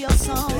your song.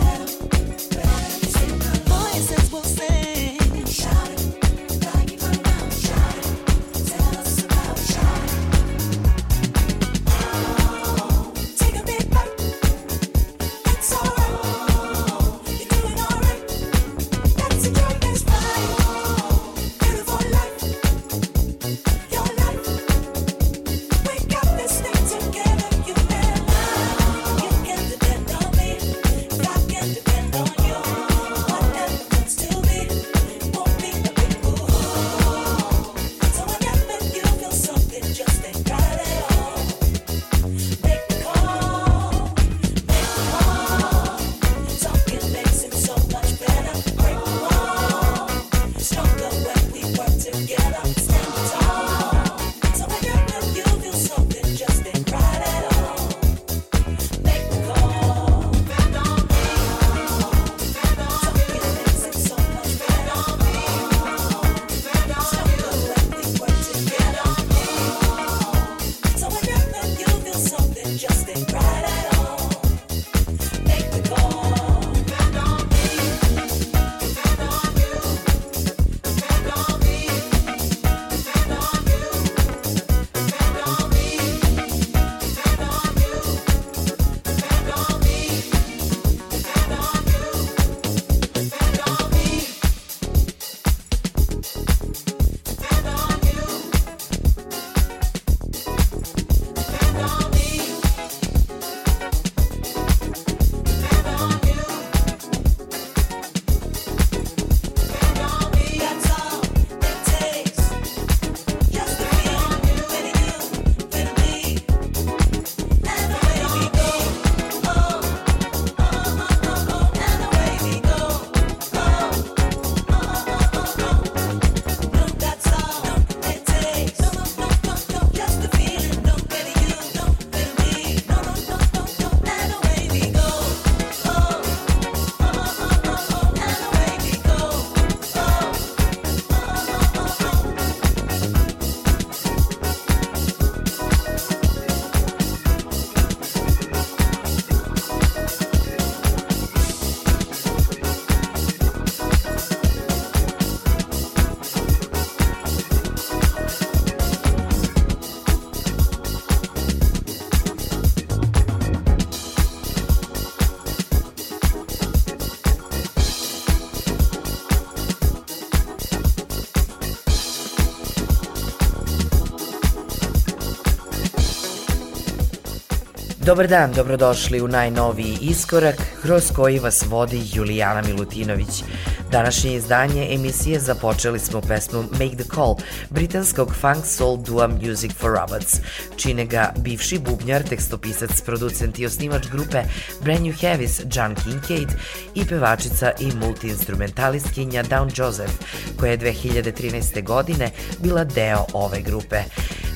Dobar dan, dobrodošli u najnoviji iskorak kroz koji vas vodi Julijana Milutinović. Današnje izdanje emisije započeli smo pesmom Make the Call, britanskog funk soul dua Music for Robots. Čine ga bivši bubnjar, tekstopisac, producent i osnivač grupe Brand New Heavis John Kincaid i pevačica i multiinstrumentalistkinja Down Joseph, koja je 2013. godine bila deo ove grupe.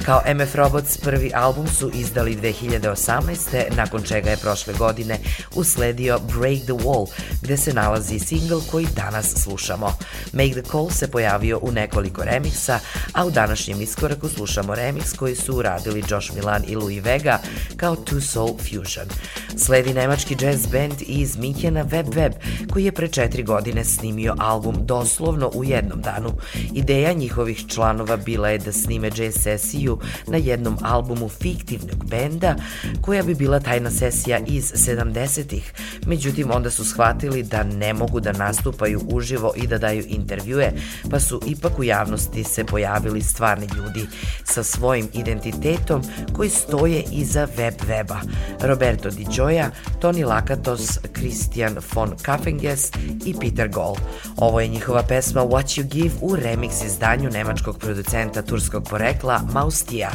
Kao MF Robots prvi album su izdali 2018. nakon čega je prošle godine usledio Break the Wall, gde se nalazi single koji danas slušamo. Make the Call se pojavio u nekoliko remiksa, a u današnjem iskoraku slušamo remiks koji su uradili Josh Milan i Louis Vega kao Two Soul Fusion. Sledi nemački jazz band iz Minhena Web Web, koji je pre četiri godine snimio album doslovno u jednom danu. Ideja njihovih članova bila je da snime jazz sesiju na jednom albumu fiktivnog benda koja bi bila tajna sesija iz 70-ih. Međutim, onda su shvatili da ne mogu da nastupaju uživo i da daju intervjue, pa su ipak u javnosti se pojavili stvarni ljudi sa svojim identitetom koji stoje iza web weba. Roberto Di Gioia, Toni Lakatos, Christian von Kaffenges i Peter Goll. Ovo je njihova pesma What You Give u remix izdanju nemačkog producenta turskog porekla Maus Hostia.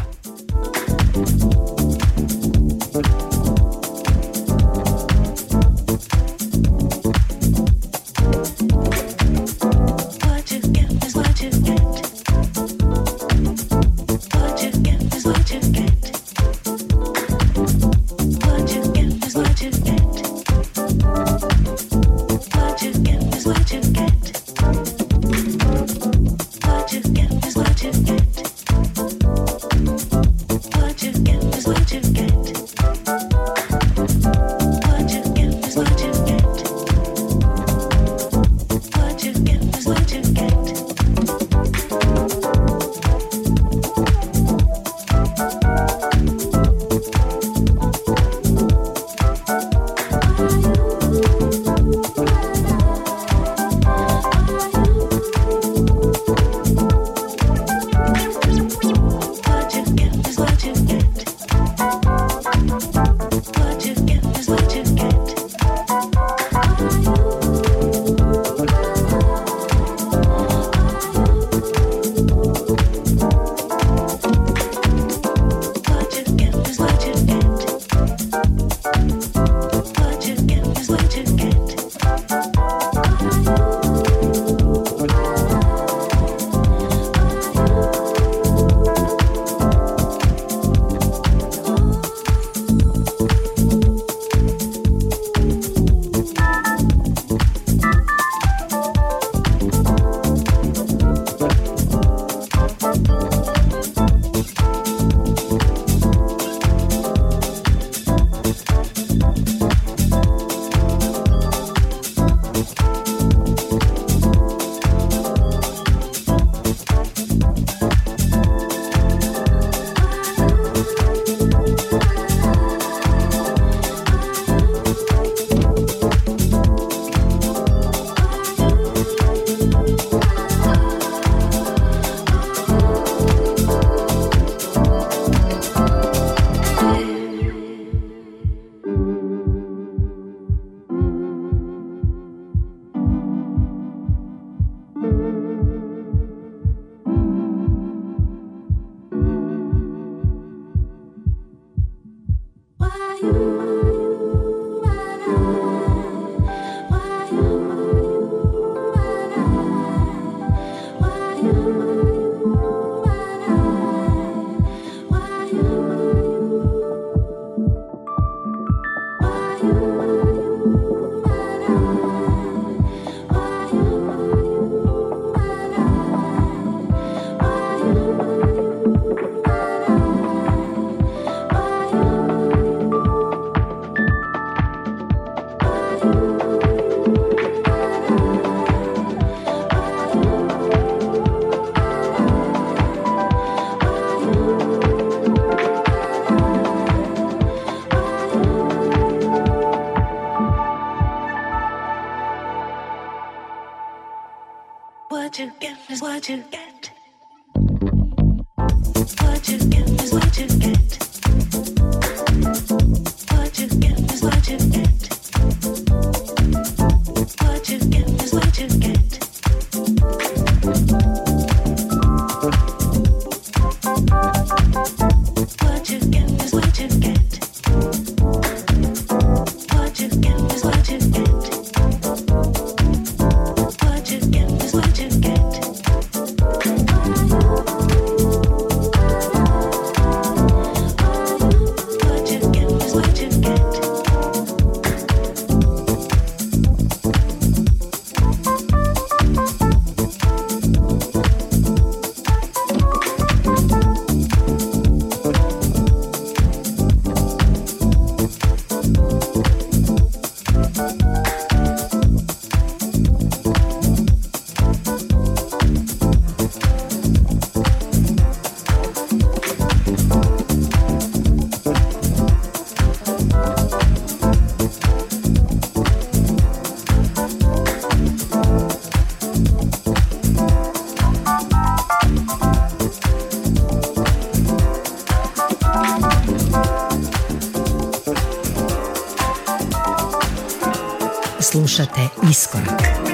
Slušate Iskorak.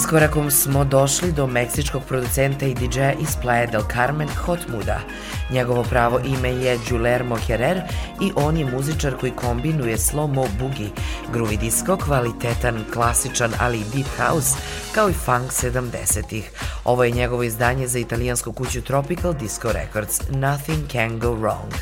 Iskorakom smo došli do meksičkog producenta i DJ-a iz Playa del Carmen Hot Muda. Njegovo pravo ime je Guillermo Herrer i on je muzičar koji kombinuje slow-mo boogie, groovy disco, kvalitetan, klasičan, ali i deep house, kao i funk 70-ih. Ovo je njegovo izdanje za italijansku kuću Tropical Disco Records, Nothing Can Go Wrong.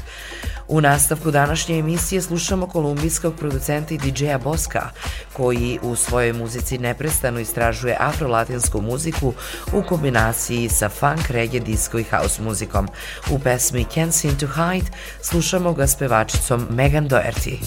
U nastavku današnje emisije slušamo kolumbijskog producenta i DJ-a Boska, koji u svojoj muzici neprestano istražuje afrolatinsku muziku u kombinaciji sa funk, reggae, disco i house muzikom. U pesmi Can't Seem to Hide slušamo ga s pevačicom Megan Doherty.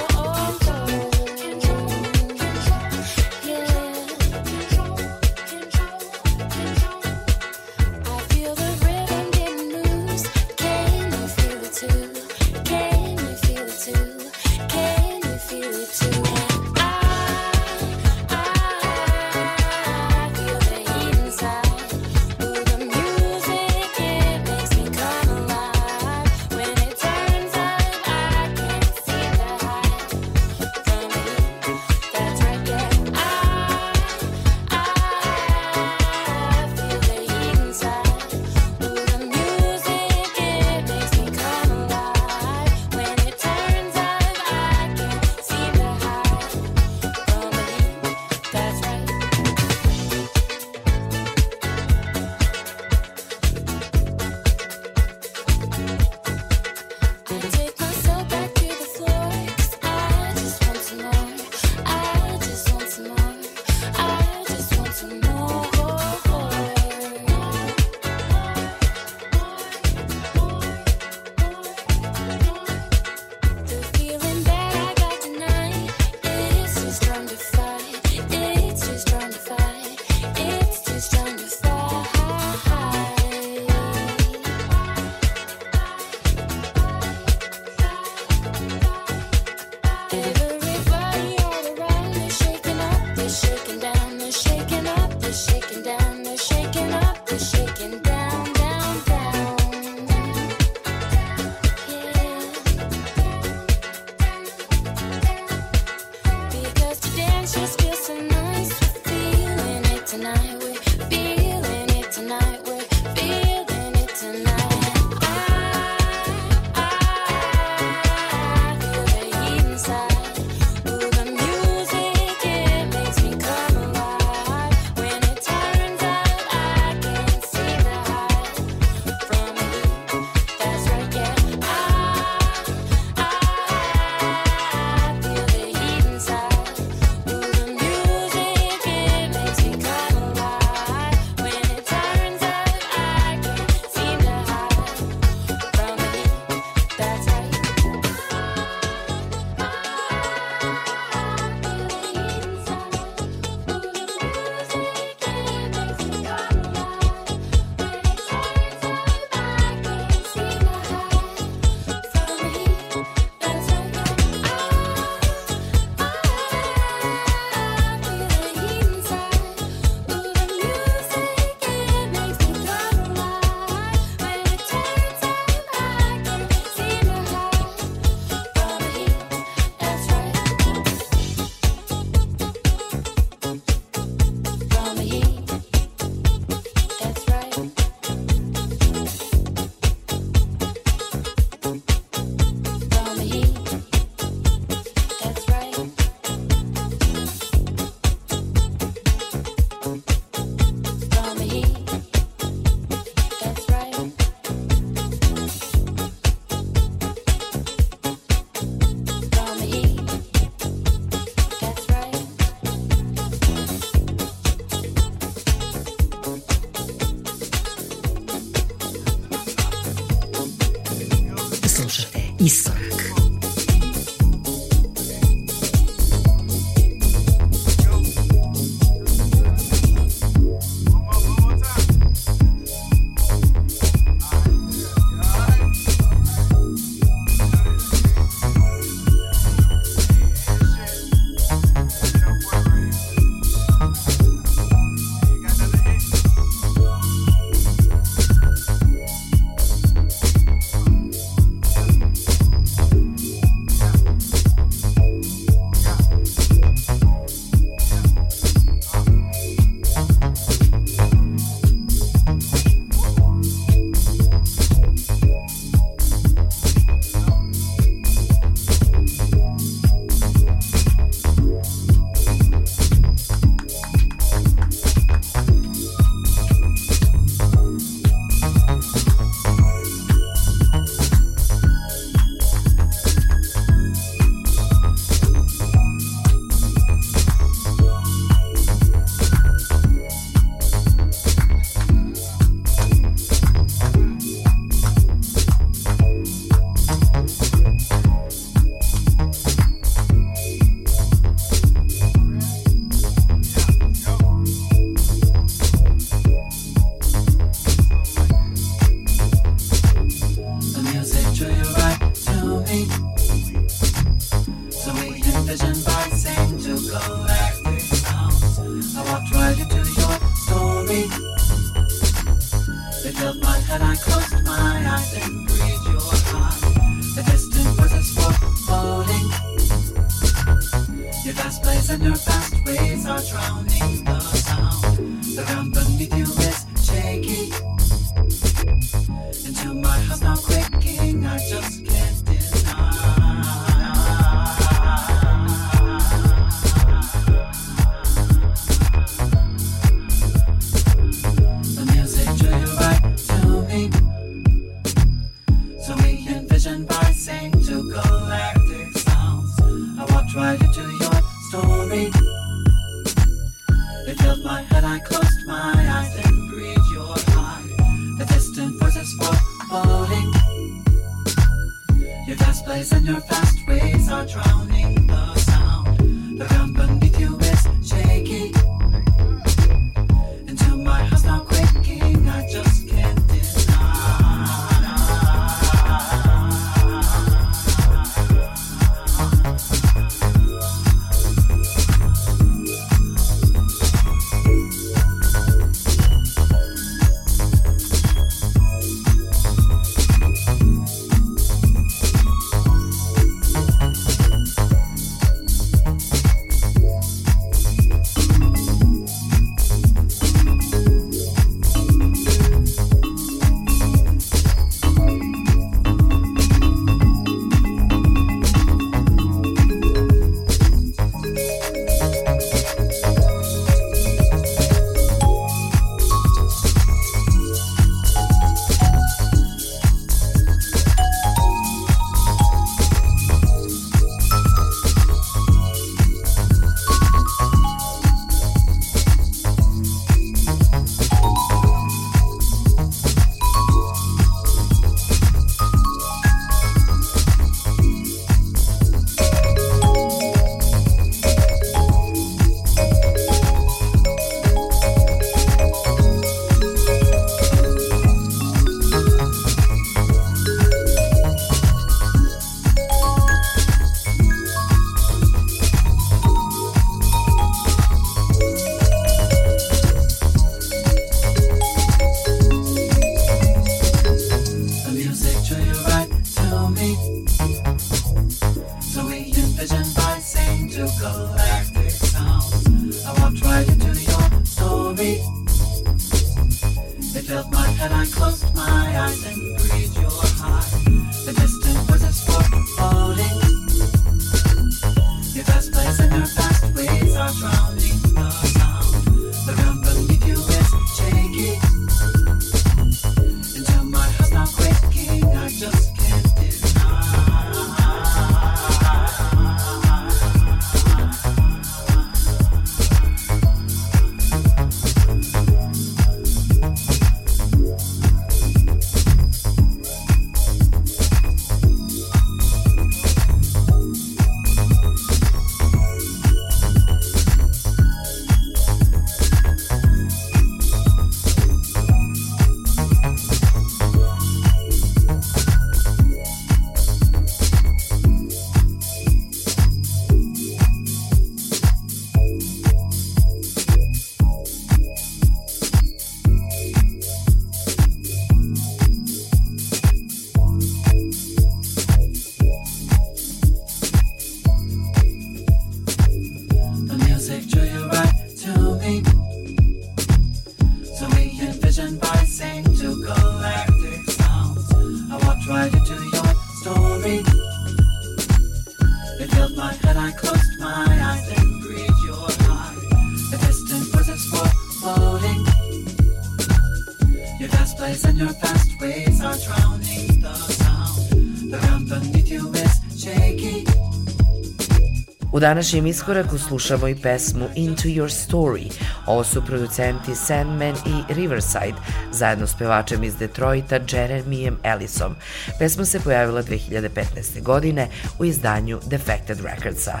Današnjem iskoraku slušamo i pesmu Into Your Story. Ovo su producenti Sandman i Riverside, zajedno s pevačem iz Detroita Jeremijem Ellisom. Pesma se pojavila 2015. godine u izdanju Defected Recordsa.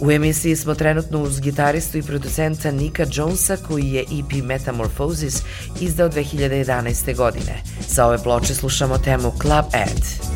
U emisiji smo trenutno uz gitaristu i producenta Nika Jonesa koji je EP Metamorphosis izdao 2011. godine. Sa ove ploče slušamo temu Club Ad.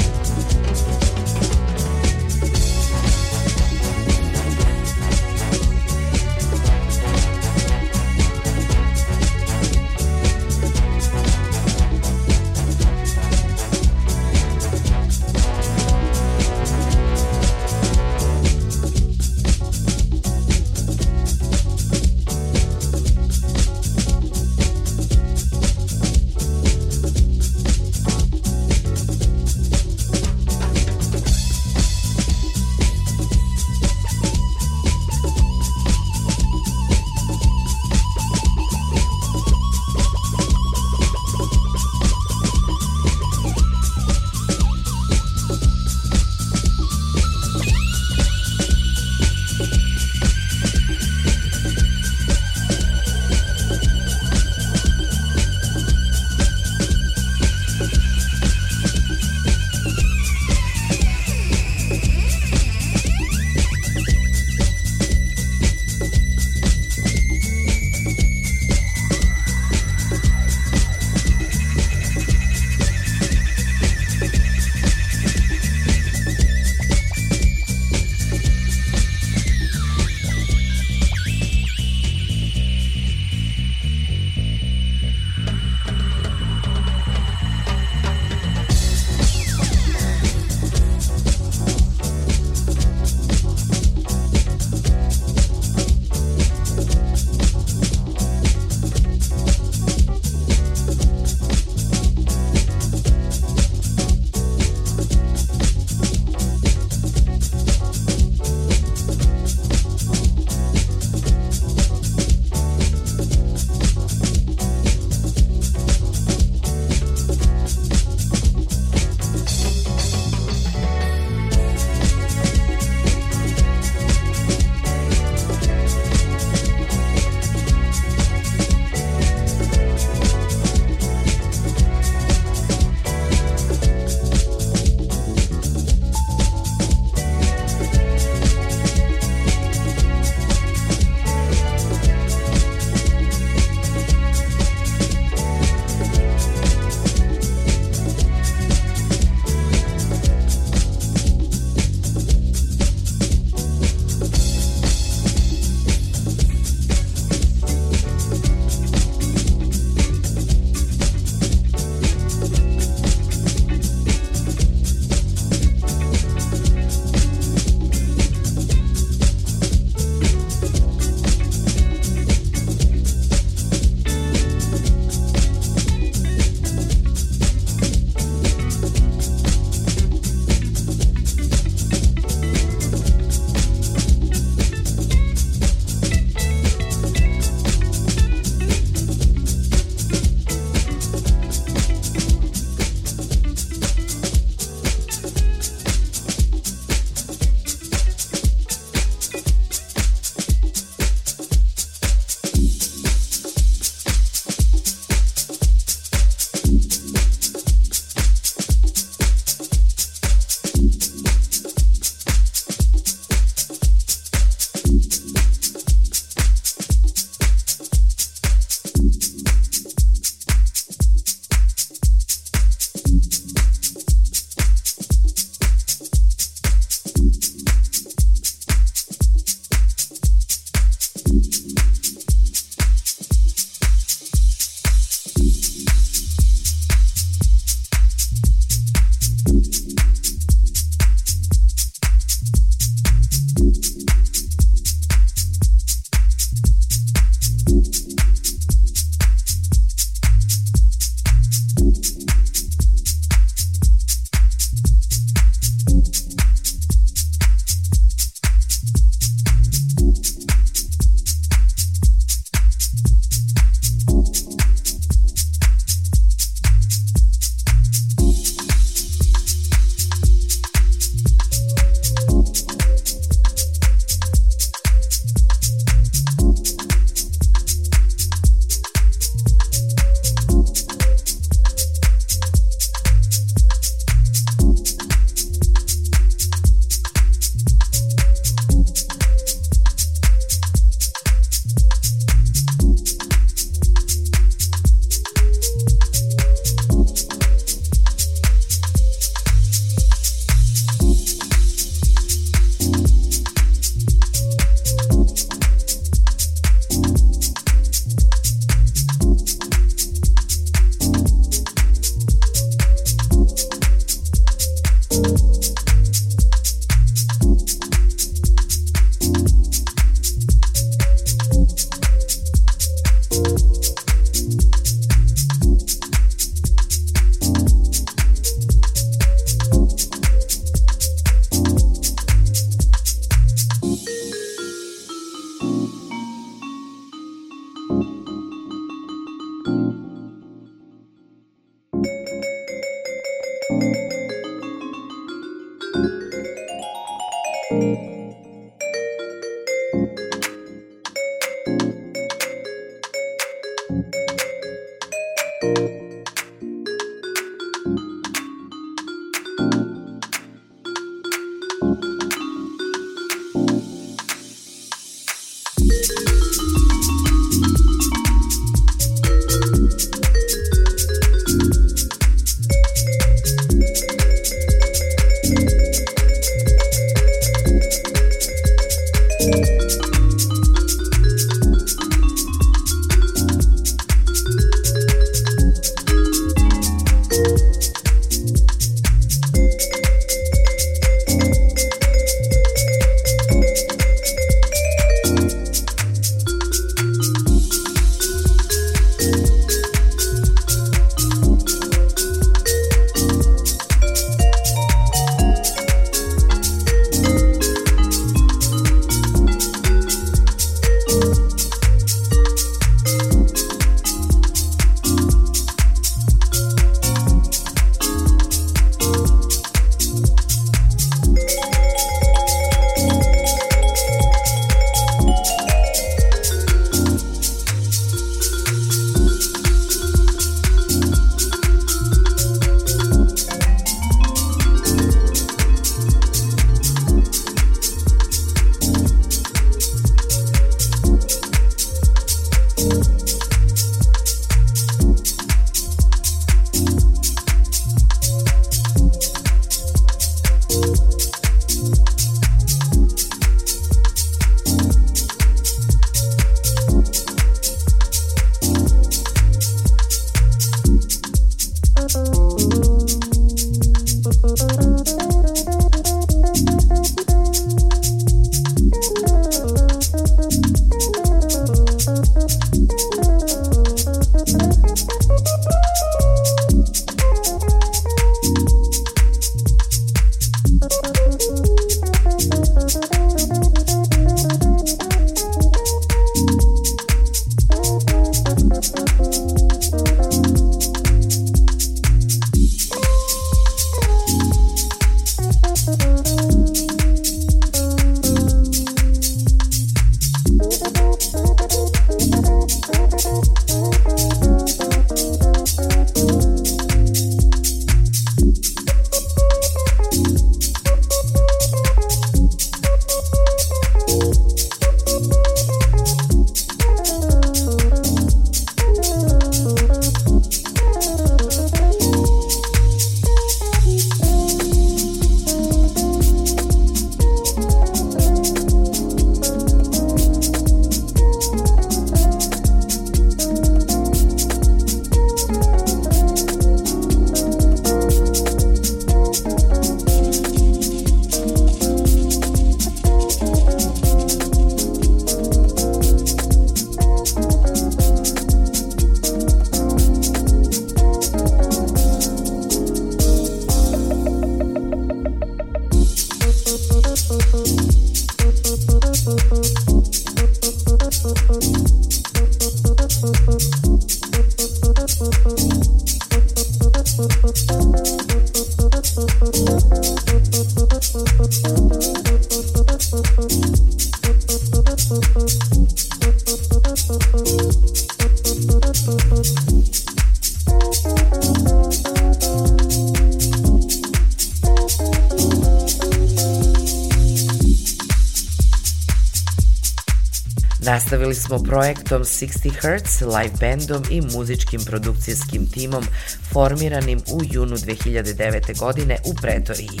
Smo projektom 60 Hz, live bandom i muzičkim produkcijskim timom formiranim u junu 2009. godine u Pretoriji.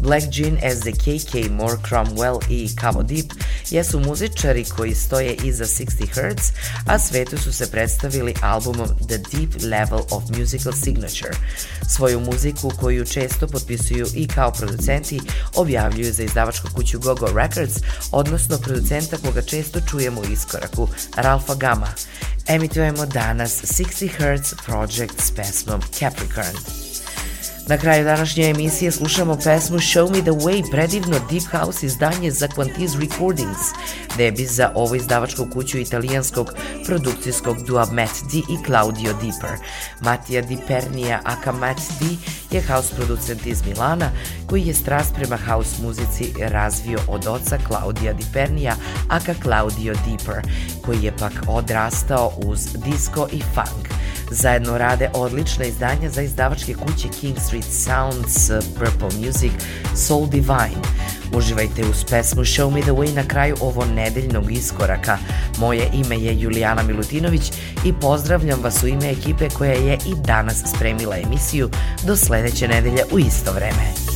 Black Jean, SDKK, More Cromwell i Cavo Deep jesu muzičari koji stoje iza 60 Hz, a svetu su se predstavili albumom The Deep Level of Musical Signature. Svoju muziku koju često potpisuju i kao producenti objavljuju za izdavačku kuću Gogo Records, odnosno producenta koga često čujemo u iskoraku, Ralfa Gama. Emitujemo danas 60 Hz Project s pesmom Capricorn. Na kraju današnje emisije slušamo pesmu Show Me The Way, predivno Deep House izdanje za Quantiz Recordings, debi za ovo izdavačku kuću italijanskog produkcijskog dua Matt D i Claudio Deeper. Matija Di Pernija, aka Matt D, je house producent iz Milana, koji je strast prema house muzici razvio od oca Claudia Di Pernija, aka Claudio Deeper, koji je pak odrastao uz disco i funk. Zajedno rade odlična izdanja za izdavačke kuće King Street Sounds, Purple Music, Soul Divine. Uživajte uz pesmu Show Me The Way na kraju ovo nedeljnog iskoraka. Moje ime je Julijana Milutinović i pozdravljam vas u ime ekipe koja je i danas spremila emisiju do sledeće nedelje u isto vreme.